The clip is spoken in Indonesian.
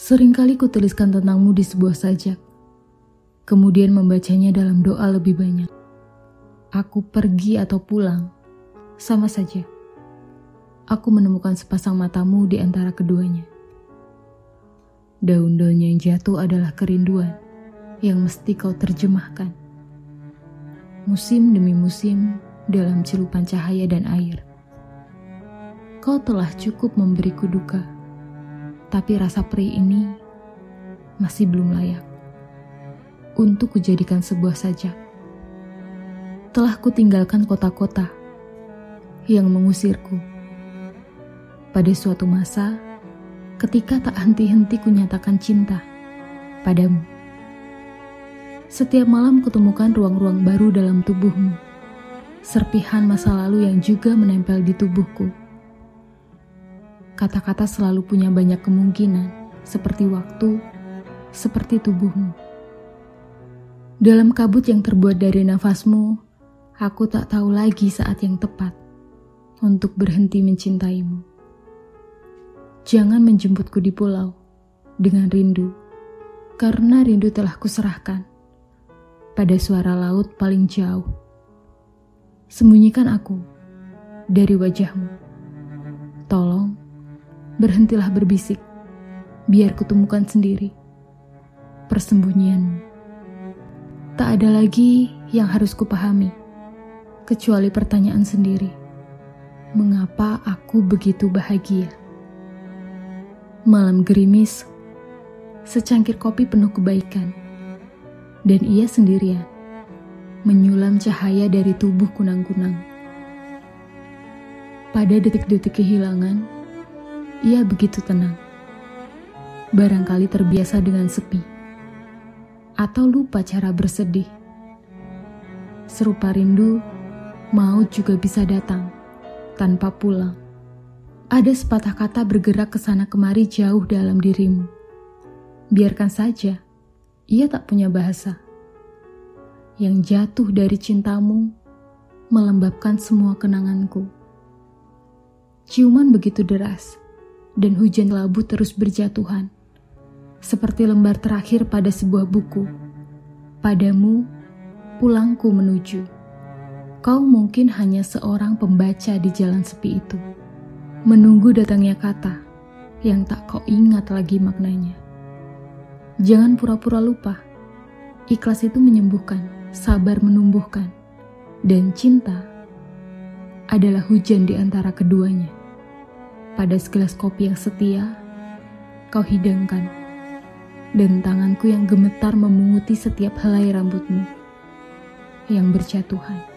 Seringkali kutuliskan tentangmu di sebuah sajak, kemudian membacanya dalam doa lebih banyak. Aku pergi atau pulang, sama saja. Aku menemukan sepasang matamu di antara keduanya. Daun-daunnya yang jatuh adalah kerinduan yang mesti kau terjemahkan. Musim demi musim dalam celupan cahaya dan air. Kau telah cukup memberiku duka, tapi rasa perih ini masih belum layak untuk kujadikan sebuah sajak. Telah kutinggalkan kota-kota yang mengusirku. Pada suatu masa, ketika tak henti-henti kunyatakan cinta padamu. Setiap malam kutemukan ruang-ruang baru dalam tubuhmu, serpihan masa lalu yang juga menempel di tubuhku. Kata-kata selalu punya banyak kemungkinan, seperti waktu, seperti tubuhmu. Dalam kabut yang terbuat dari nafasmu, aku tak tahu lagi saat yang tepat untuk berhenti mencintaimu. Jangan menjemputku di pulau dengan rindu, karena rindu telah kuserahkan pada suara laut paling jauh. Sembunyikan aku dari wajahmu. Tolong, berhentilah berbisik, biar kutemukan sendiri persembunyianmu. Tak ada lagi yang harus kupahami, kecuali pertanyaan sendiri. Mengapa aku begitu bahagia? Malam gerimis, secangkir kopi penuh kebaikan, dan ia sendirian, menyulam cahaya dari tubuh kunang-kunang. Pada detik-detik kehilangan, ia begitu tenang. Barangkali terbiasa dengan sepi, atau lupa cara bersedih. Serupa rindu, maut juga bisa datang tanpa pulang. Ada sepatah kata bergerak ke sana kemari jauh dalam dirimu. Biarkan saja, ia tak punya bahasa. Yang jatuh dari cintamu melembabkan semua kenanganku. Ciuman begitu deras, dan hujan labu terus berjatuhan. Seperti lembar terakhir pada sebuah buku. Padamu, pulangku menuju. Kau mungkin hanya seorang pembaca di jalan sepi itu menunggu datangnya kata yang tak kau ingat lagi maknanya. Jangan pura-pura lupa. Ikhlas itu menyembuhkan, sabar menumbuhkan, dan cinta adalah hujan di antara keduanya. Pada segelas kopi yang setia, kau hidangkan, dan tanganku yang gemetar memunguti setiap helai rambutmu yang berjatuhan.